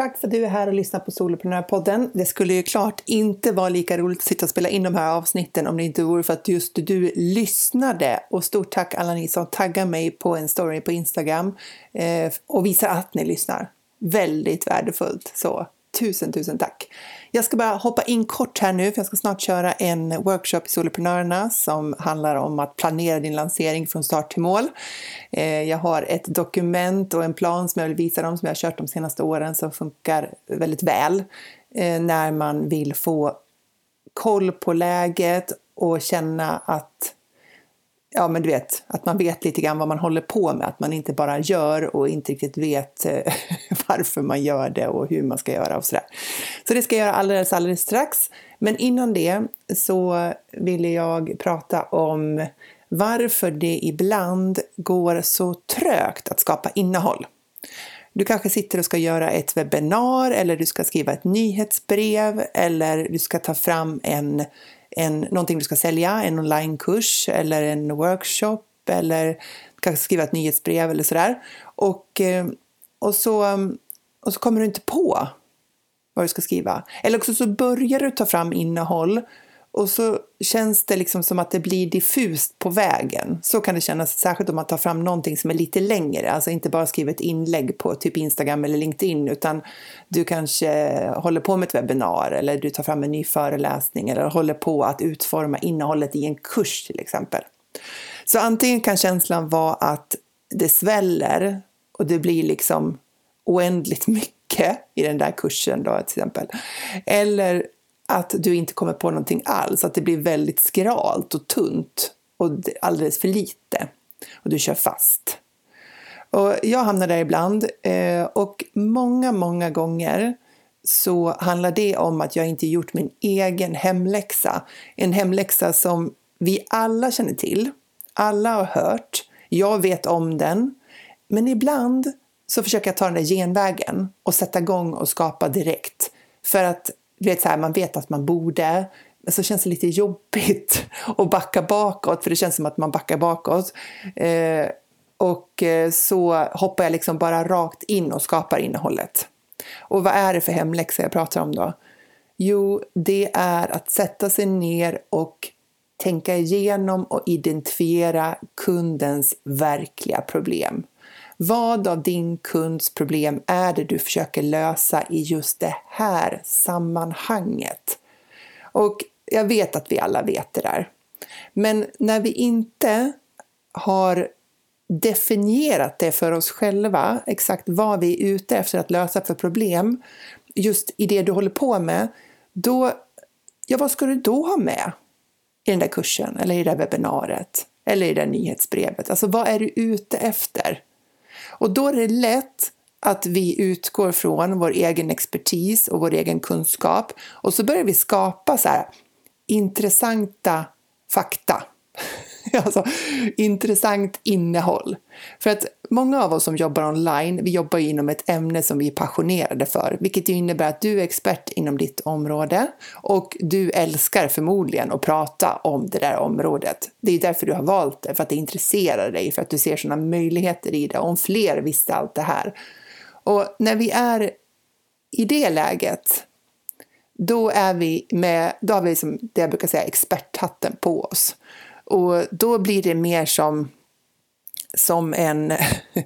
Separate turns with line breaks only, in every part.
Tack för att du är här och lyssnar på Soloprenörpodden. Det skulle ju klart inte vara lika roligt att sitta och spela in de här avsnitten om det inte vore för att just du lyssnade. Och stort tack alla ni som taggar mig på en story på Instagram eh, och visar att ni lyssnar. Väldigt värdefullt. Så tusen, tusen tack! Jag ska bara hoppa in kort här nu för jag ska snart köra en workshop i Soloprenörerna som handlar om att planera din lansering från start till mål. Eh, jag har ett dokument och en plan som jag vill visa dem som jag har kört de senaste åren som funkar väldigt väl eh, när man vill få koll på läget och känna att ja, men du vet, att man vet lite grann vad man håller på med, att man inte bara gör och inte riktigt vet eh, varför man gör det och hur man ska göra och sådär. Så det ska jag göra alldeles, alldeles strax. Men innan det så ville jag prata om varför det ibland går så trögt att skapa innehåll. Du kanske sitter och ska göra ett webbinar eller du ska skriva ett nyhetsbrev eller du ska ta fram en en, någonting du ska sälja, en onlinekurs eller en workshop eller kanske skriva ett nyhetsbrev eller sådär. Och, eh, och, så, och så kommer du inte på vad du ska skriva. Eller också så börjar du ta fram innehåll och så känns det liksom som att det blir diffust på vägen. Så kan det kännas, särskilt om man tar fram någonting som är lite längre, alltså inte bara skriver ett inlägg på typ Instagram eller LinkedIn, utan du kanske håller på med ett webbinar eller du tar fram en ny föreläsning eller håller på att utforma innehållet i en kurs till exempel. Så antingen kan känslan vara att det sväller och det blir liksom oändligt mycket i den där kursen då till exempel. Eller att du inte kommer på någonting alls, att det blir väldigt skralt och tunt och alldeles för lite och du kör fast. Och jag hamnar där ibland eh, och många, många gånger så handlar det om att jag inte gjort min egen hemläxa. En hemläxa som vi alla känner till, alla har hört, jag vet om den, men ibland så försöker jag ta den där genvägen och sätta igång och skapa direkt. För att vet, så här, man vet att man borde, men så känns det lite jobbigt att backa bakåt, för det känns som att man backar bakåt. Eh, och eh, så hoppar jag liksom bara rakt in och skapar innehållet. Och vad är det för hemläxa jag pratar om då? Jo, det är att sätta sig ner och tänka igenom och identifiera kundens verkliga problem. Vad av din kunds problem är det du försöker lösa i just det här sammanhanget? Och jag vet att vi alla vet det där. Men när vi inte har definierat det för oss själva, exakt vad vi är ute efter att lösa för problem, just i det du håller på med, då, ja vad ska du då ha med i den där kursen eller i det där webbinariet eller i det där nyhetsbrevet? Alltså vad är du ute efter? Och då är det lätt att vi utgår från vår egen expertis och vår egen kunskap och så börjar vi skapa så här intressanta fakta. alltså intressant innehåll. För att många av oss som jobbar online, vi jobbar inom ett ämne som vi är passionerade för, vilket innebär att du är expert inom ditt område och du älskar förmodligen att prata om det där området. Det är därför du har valt det, för att det intresserar dig, för att du ser sådana möjligheter i det. Om fler visste allt det här. Och när vi är i det läget, då är vi med, då har vi som det jag brukar säga experthatten på oss. Och då blir det mer som, som en,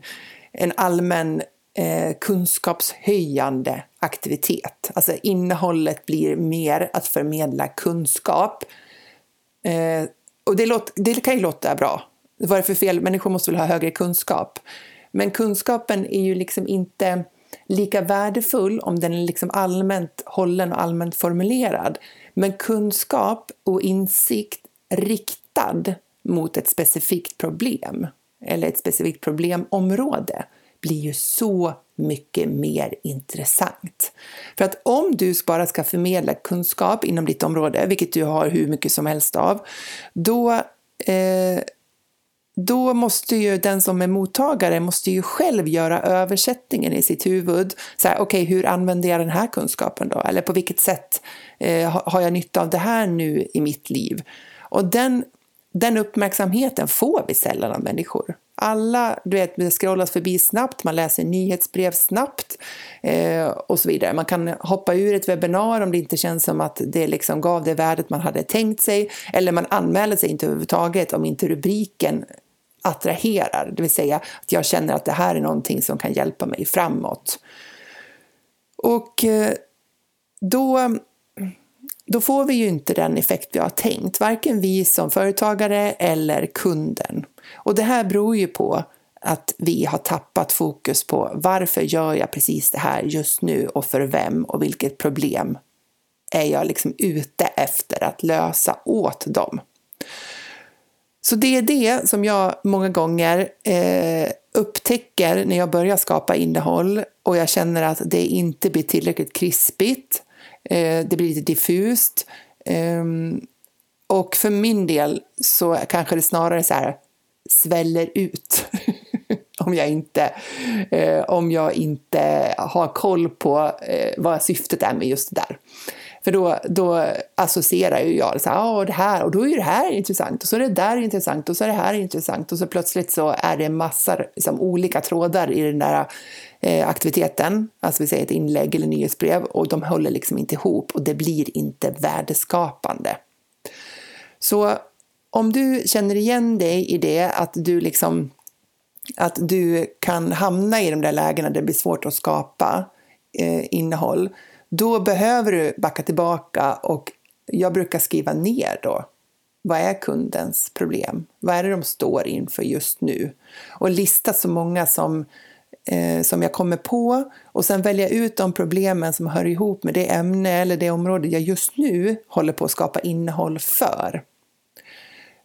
en allmän eh, kunskapshöjande aktivitet. Alltså innehållet blir mer att förmedla kunskap. Eh, och det, låter, det kan ju låta bra. Vad är det för fel? Människor måste väl ha högre kunskap. Men kunskapen är ju liksom inte lika värdefull om den är liksom allmänt hållen och allmänt formulerad. Men kunskap och insikt rikt riktad mot ett specifikt problem eller ett specifikt problemområde blir ju så mycket mer intressant. För att om du bara ska förmedla kunskap inom ditt område, vilket du har hur mycket som helst av, då eh, då måste ju den som är mottagare måste ju själv göra översättningen i sitt huvud. okej, okay, hur använder jag den här kunskapen då? Eller på vilket sätt eh, har jag nytta av det här nu i mitt liv? Och den, den uppmärksamheten får vi sällan av människor. Alla, du vet, det scrollas förbi snabbt, man läser nyhetsbrev snabbt eh, och så vidare. Man kan hoppa ur ett webbinar om det inte känns som att det liksom gav det värdet man hade tänkt sig. Eller man anmäler sig inte överhuvudtaget om inte rubriken attraherar, det vill säga att jag känner att det här är någonting som kan hjälpa mig framåt. Och eh, då, då får vi ju inte den effekt vi har tänkt, varken vi som företagare eller kunden. Och det här beror ju på att vi har tappat fokus på varför gör jag precis det här just nu och för vem och vilket problem är jag liksom ute efter att lösa åt dem. Så det är det som jag många gånger eh, upptäcker när jag börjar skapa innehåll och jag känner att det inte blir tillräckligt krispigt. Eh, det blir lite diffust. Eh, och för min del så kanske det snarare så här sväller ut. om, jag inte, eh, om jag inte har koll på eh, vad syftet är med just det där. För då, då associerar ju jag så här, oh, det här och då är det här intressant och så är det där intressant och så är det här intressant och så plötsligt så är det massor liksom, olika trådar i den där eh, aktiviteten, alltså vi säger ett inlägg eller nyhetsbrev och de håller liksom inte ihop och det blir inte värdeskapande. Så om du känner igen dig i det, att du liksom att du kan hamna i de där lägena där det blir svårt att skapa eh, innehåll, då behöver du backa tillbaka och jag brukar skriva ner då. Vad är kundens problem? Vad är det de står inför just nu? Och lista så många som, eh, som jag kommer på och sen välja ut de problemen som hör ihop med det ämne eller det område jag just nu håller på att skapa innehåll för.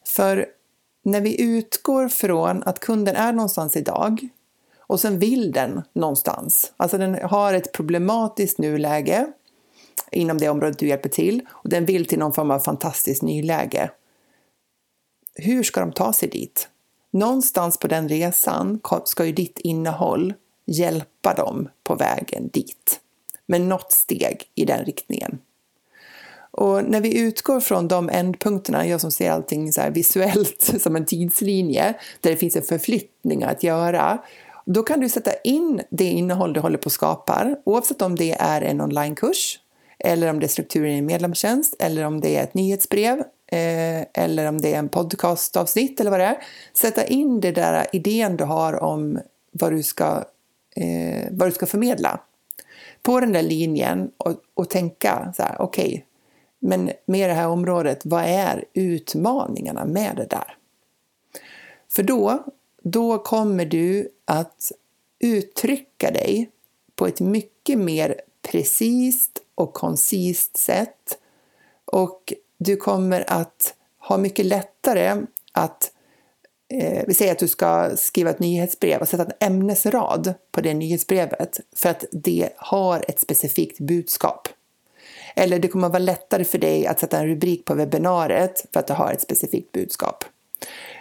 För när vi utgår från att kunden är någonstans idag och sen vill den någonstans. Alltså den har ett problematiskt nuläge inom det området du hjälper till och den vill till någon form av fantastiskt nyläge. Hur ska de ta sig dit? Någonstans på den resan ska ju ditt innehåll hjälpa dem på vägen dit med något steg i den riktningen. Och när vi utgår från de ändpunkterna, jag som ser allting så visuellt som en tidslinje, där det finns en förflyttning att göra, då kan du sätta in det innehåll du håller på att skapa, oavsett om det är en onlinekurs, eller om det är strukturen i en medlemstjänst, eller om det är ett nyhetsbrev, eh, eller om det är en podcastavsnitt eller vad det är. Sätta in det där idén du har om vad du ska, eh, vad du ska förmedla på den där linjen och, och tänka så här, okej, okay, men med det här området, vad är utmaningarna med det där? För då, då kommer du att uttrycka dig på ett mycket mer precist och koncist sätt och du kommer att ha mycket lättare att eh, vi säger att du ska skriva ett nyhetsbrev och sätta en ämnesrad på det nyhetsbrevet för att det har ett specifikt budskap. Eller det kommer att vara lättare för dig att sätta en rubrik på webbinariet för att det har ett specifikt budskap.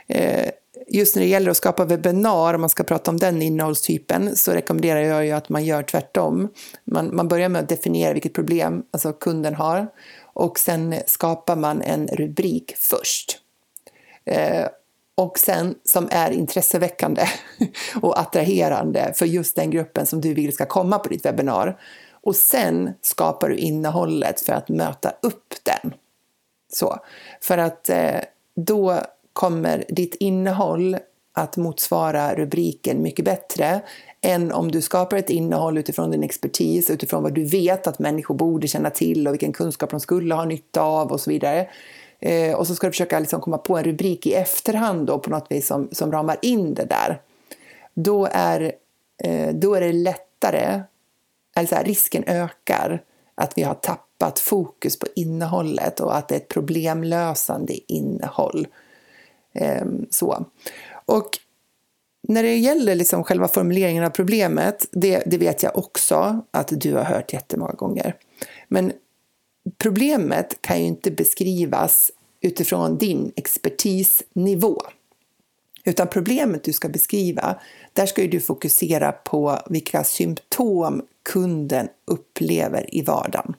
Eh, just när det gäller att skapa webbinar, om man ska prata om den innehållstypen, så rekommenderar jag ju att man gör tvärtom. Man, man börjar med att definiera vilket problem alltså kunden har och sen skapar man en rubrik först. Eh, och sen som är intresseväckande och attraherande för just den gruppen som du vill ska komma på ditt webbinar. Och sen skapar du innehållet för att möta upp den. Så, för att eh, då kommer ditt innehåll att motsvara rubriken mycket bättre än om du skapar ett innehåll utifrån din expertis, utifrån vad du vet att människor borde känna till och vilken kunskap de skulle ha nytta av och så vidare. Eh, och så ska du försöka liksom komma på en rubrik i efterhand då, på något vis som, som ramar in det där. Då är, eh, då är det lättare, eller så här, risken ökar att vi har tappat fokus på innehållet och att det är ett problemlösande innehåll Ehm, så. Och när det gäller liksom själva formuleringen av problemet, det, det vet jag också att du har hört jättemånga gånger. Men problemet kan ju inte beskrivas utifrån din expertisnivå. Utan problemet du ska beskriva, där ska du fokusera på vilka symptom kunden upplever i vardagen.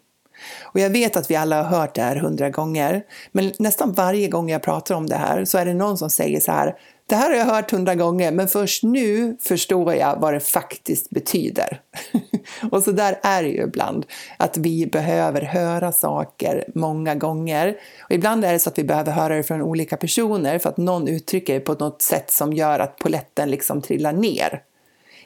Och jag vet att vi alla har hört det här hundra gånger, men nästan varje gång jag pratar om det här så är det någon som säger så här, det här har jag hört hundra gånger, men först nu förstår jag vad det faktiskt betyder. och så där är det ju ibland, att vi behöver höra saker många gånger. Och ibland är det så att vi behöver höra det från olika personer för att någon uttrycker det på något sätt som gör att poletten liksom trillar ner.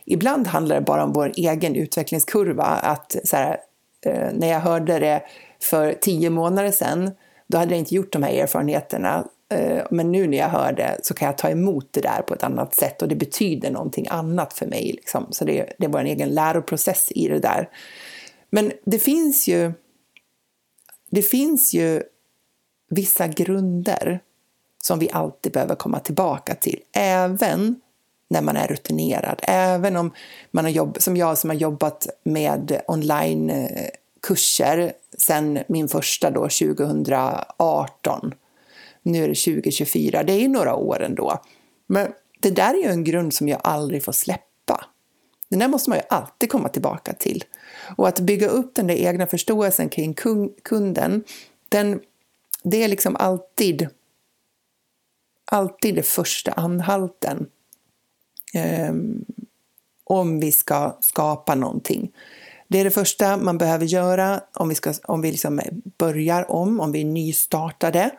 Ibland handlar det bara om vår egen utvecklingskurva, att så här, Eh, när jag hörde det för tio månader sedan, då hade jag inte gjort de här erfarenheterna. Eh, men nu när jag hör det så kan jag ta emot det där på ett annat sätt och det betyder någonting annat för mig. Liksom. Så det, det var en egen läroprocess i det där. Men det finns ju, det finns ju vissa grunder som vi alltid behöver komma tillbaka till, även när man är rutinerad. Även om man har jobb, som jag som har jobbat med onlinekurser sedan min första då 2018 nu är det 2024, det är ju några år ändå. Men det där är ju en grund som jag aldrig får släppa. Den där måste man ju alltid komma tillbaka till. Och att bygga upp den där egna förståelsen kring kunden, den, det är liksom alltid, alltid det första anhalten eh, om vi ska skapa någonting. Det är det första man behöver göra om vi, ska, om vi liksom börjar om, om vi är nystartade.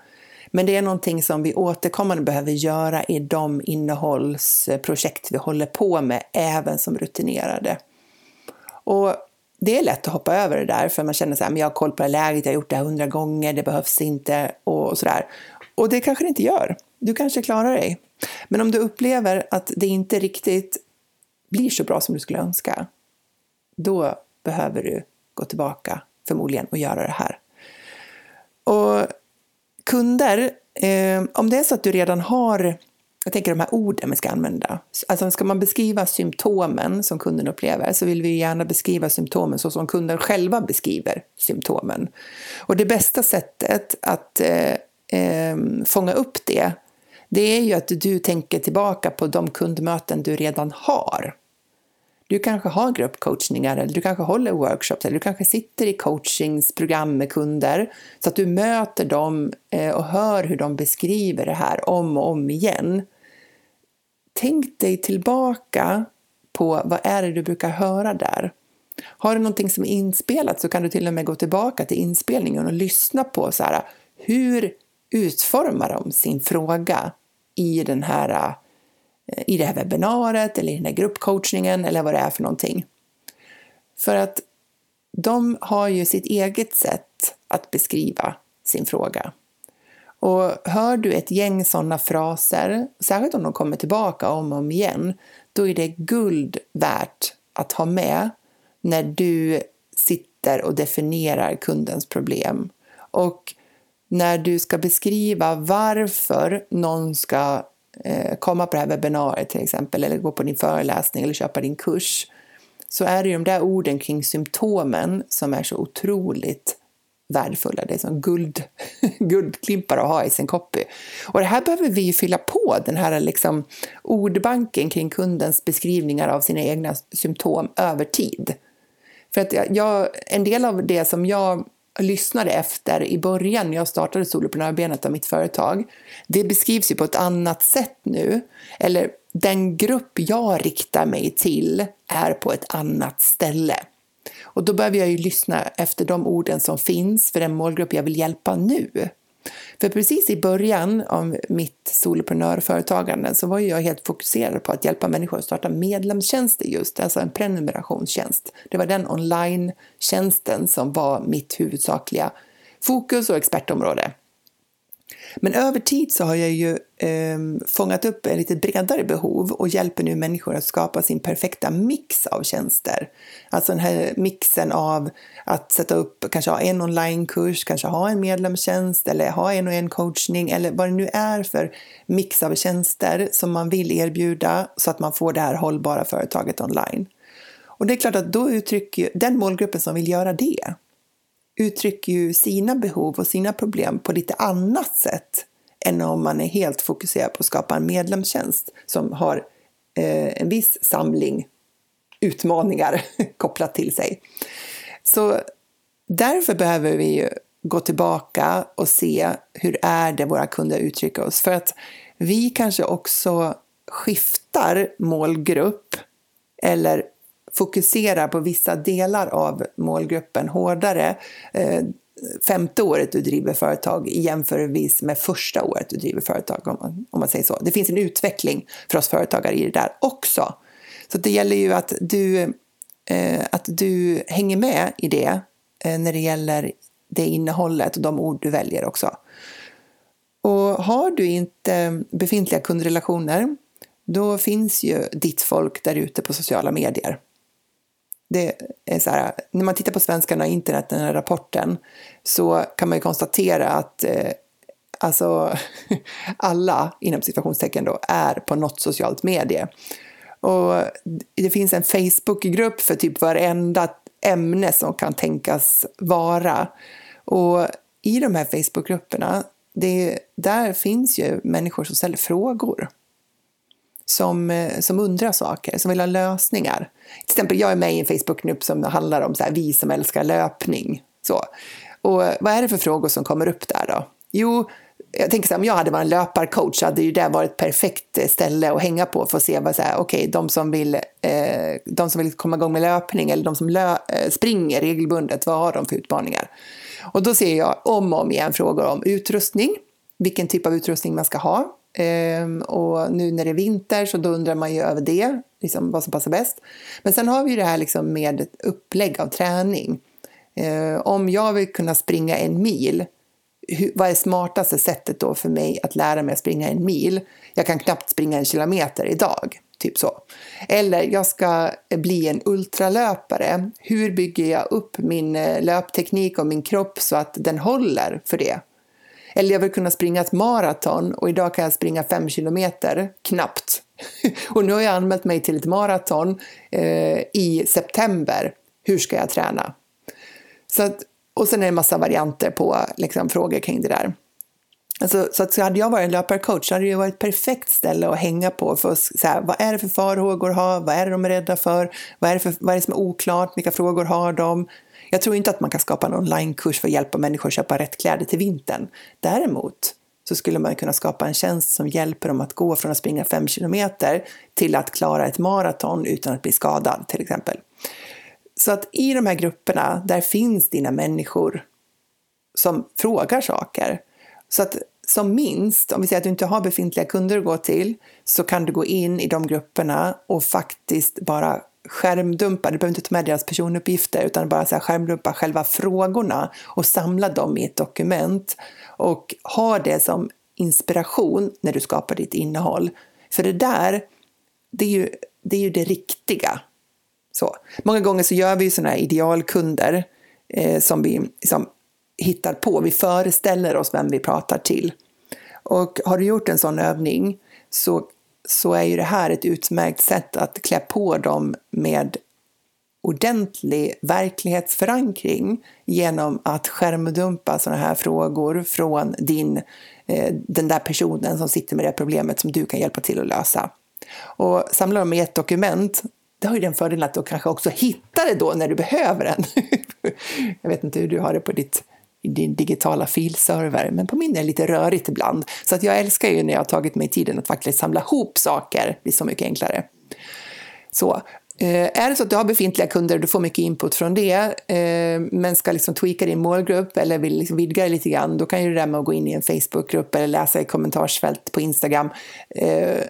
Men det är någonting som vi återkommande behöver göra i de innehållsprojekt vi håller på med, även som rutinerade. Och det är lätt att hoppa över det där, för man känner så här, men jag har koll på det läget, jag har gjort det här hundra gånger, det behövs inte och sådär. Och det kanske det inte gör. Du kanske klarar dig. Men om du upplever att det inte riktigt blir så bra som du skulle önska, då behöver du gå tillbaka förmodligen och göra det här. Och kunder, eh, om det är så att du redan har, jag tänker de här orden vi ska använda, alltså ska man beskriva symptomen som kunden upplever så vill vi gärna beskriva symptomen så som kunden själva beskriver symptomen. Och det bästa sättet att eh, eh, fånga upp det, det är ju att du tänker tillbaka på de kundmöten du redan har. Du kanske har gruppcoachningar eller du kanske håller workshops eller du kanske sitter i coachingsprogram med kunder så att du möter dem eh, och hör hur de beskriver det här om och om igen. Tänk dig tillbaka på vad är det du brukar höra där. Har du någonting som är inspelat så kan du till och med gå tillbaka till inspelningen och lyssna på så här, hur utformar de sin fråga i den här eh, i det här webbinariet eller i den här gruppcoachningen eller vad det är för någonting. För att de har ju sitt eget sätt att beskriva sin fråga. Och hör du ett gäng sådana fraser, särskilt om de kommer tillbaka om och om igen, då är det guld värt att ha med när du sitter och definierar kundens problem. Och när du ska beskriva varför någon ska eh, komma på det här webbinariet till exempel, eller gå på din föreläsning eller köpa din kurs, så är det ju de där orden kring symptomen som är så otroligt värdefulla. Det är som guld, guldklimpar att ha i sin copy. Och det här behöver vi ju fylla på, den här liksom ordbanken kring kundens beskrivningar av sina egna symptom över tid. För att jag, en del av det som jag lyssnade efter i början när jag startade soloprenörbenet av mitt företag, det beskrivs ju på ett annat sätt nu. Eller den grupp jag riktar mig till är på ett annat ställe. Och då behöver jag ju lyssna efter de orden som finns för den målgrupp jag vill hjälpa nu. För precis i början av mitt soloprenörföretagande så var jag helt fokuserad på att hjälpa människor att starta medlemstjänster just, alltså en prenumerationstjänst. Det var den online-tjänsten som var mitt huvudsakliga fokus och expertområde. Men över tid så har jag ju eh, fångat upp ett lite bredare behov och hjälper nu människor att skapa sin perfekta mix av tjänster. Alltså den här mixen av att sätta upp, kanske ha en onlinekurs, kanske ha en medlemstjänst eller ha en och en coachning eller vad det nu är för mix av tjänster som man vill erbjuda så att man får det här hållbara företaget online. Och det är klart att då uttrycker den målgruppen som vill göra det uttrycker ju sina behov och sina problem på lite annat sätt än om man är helt fokuserad på att skapa en medlemstjänst som har eh, en viss samling utmaningar kopplat till sig. Så därför behöver vi ju gå tillbaka och se hur är det våra kunder uttrycker oss. För att vi kanske också skiftar målgrupp eller fokuserar på vissa delar av målgruppen hårdare eh, femte året du driver företag jämförelsevis med första året du driver företag, om man, om man säger så. Det finns en utveckling för oss företagare i det där också. Så det gäller ju att du, eh, att du hänger med i det eh, när det gäller det innehållet och de ord du väljer också. Och har du inte befintliga kundrelationer, då finns ju ditt folk där ute på sociala medier det är så här, när man tittar på svenskarna och internet, den här rapporten, så kan man ju konstatera att eh, alltså, alla, inom situationstecken då, är på något socialt medie. Och det finns en Facebookgrupp för typ varenda ämne som kan tänkas vara. Och i de här Facebookgrupperna, det, där finns ju människor som ställer frågor som, eh, som undrar saker, som vill ha lösningar. Till exempel, jag är med i en Facebookgrupp som handlar om så här, vi som älskar löpning. Så. Och vad är det för frågor som kommer upp där då? Jo, jag tänker så här, om jag hade varit en löparcoach hade ju det varit ett perfekt eh, ställe att hänga på för att se vad så här, okay, de som vill, eh, de som vill komma igång med löpning eller de som lö, eh, springer regelbundet, vad har de för utmaningar? Och då ser jag om och om igen frågor om utrustning, vilken typ av utrustning man ska ha, Um, och nu när det är vinter så då undrar man ju över det, liksom vad som passar bäst. Men sen har vi ju det här liksom med upplägg av träning. Uh, om jag vill kunna springa en mil, hur, vad är smartaste sättet då för mig att lära mig att springa en mil? Jag kan knappt springa en kilometer idag, typ så. Eller jag ska bli en ultralöpare. Hur bygger jag upp min eh, löpteknik och min kropp så att den håller för det? Eller jag vill kunna springa ett maraton och idag kan jag springa fem kilometer, knappt. och nu har jag anmält mig till ett maraton eh, i september. Hur ska jag träna? Så att, och sen är det en massa varianter på liksom, frågor kring det där. Alltså, så att så hade jag varit en löparcoach så hade det varit ett perfekt ställe att hänga på för att säga vad är det för farhågor har, vad är det de är rädda för, vad är det, för, vad är det som är oklart, vilka frågor har de, jag tror inte att man kan skapa en onlinekurs för att hjälpa människor att köpa rätt kläder till vintern. Däremot så skulle man kunna skapa en tjänst som hjälper dem att gå från att springa fem kilometer till att klara ett maraton utan att bli skadad till exempel. Så att i de här grupperna, där finns dina människor som frågar saker. Så att som minst, om vi säger att du inte har befintliga kunder att gå till, så kan du gå in i de grupperna och faktiskt bara skärmdumpa, du behöver inte ta med deras personuppgifter utan bara så här skärmdumpa själva frågorna och samla dem i ett dokument och ha det som inspiration när du skapar ditt innehåll. För det där, det är ju det, är ju det riktiga. Så. Många gånger så gör vi sådana här idealkunder eh, som vi liksom hittar på. Vi föreställer oss vem vi pratar till. Och har du gjort en sån övning så så är ju det här ett utmärkt sätt att klä på dem med ordentlig verklighetsförankring genom att skärmdumpa sådana här frågor från din, eh, den där personen som sitter med det problemet som du kan hjälpa till att lösa. Och samlar dem i ett dokument, det har ju den fördelen att du kanske också hittar det då när du behöver den. Jag vet inte hur du har det på ditt din digitala filserver, men på min är det lite rörigt ibland. Så att jag älskar ju när jag har tagit mig tiden att faktiskt samla ihop saker, det blir så mycket enklare. Så, eh, är det så att du har befintliga kunder och du får mycket input från det, eh, men ska liksom tweaka din målgrupp eller vill liksom vidga det lite grann, då kan ju det där med att gå in i en Facebookgrupp eller läsa i kommentarsfält på Instagram eh,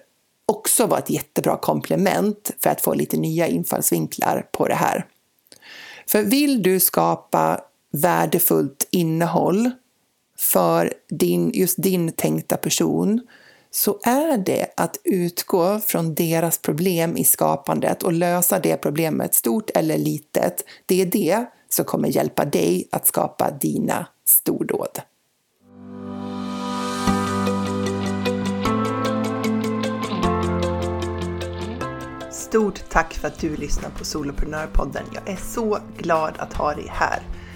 också vara ett jättebra komplement för att få lite nya infallsvinklar på det här. För vill du skapa värdefullt innehåll för din, just din tänkta person så är det att utgå från deras problem i skapandet och lösa det problemet, stort eller litet. Det är det som kommer hjälpa dig att skapa dina stordåd. Stort tack för att du lyssnar på Soloprenörpodden. Jag är så glad att ha dig här.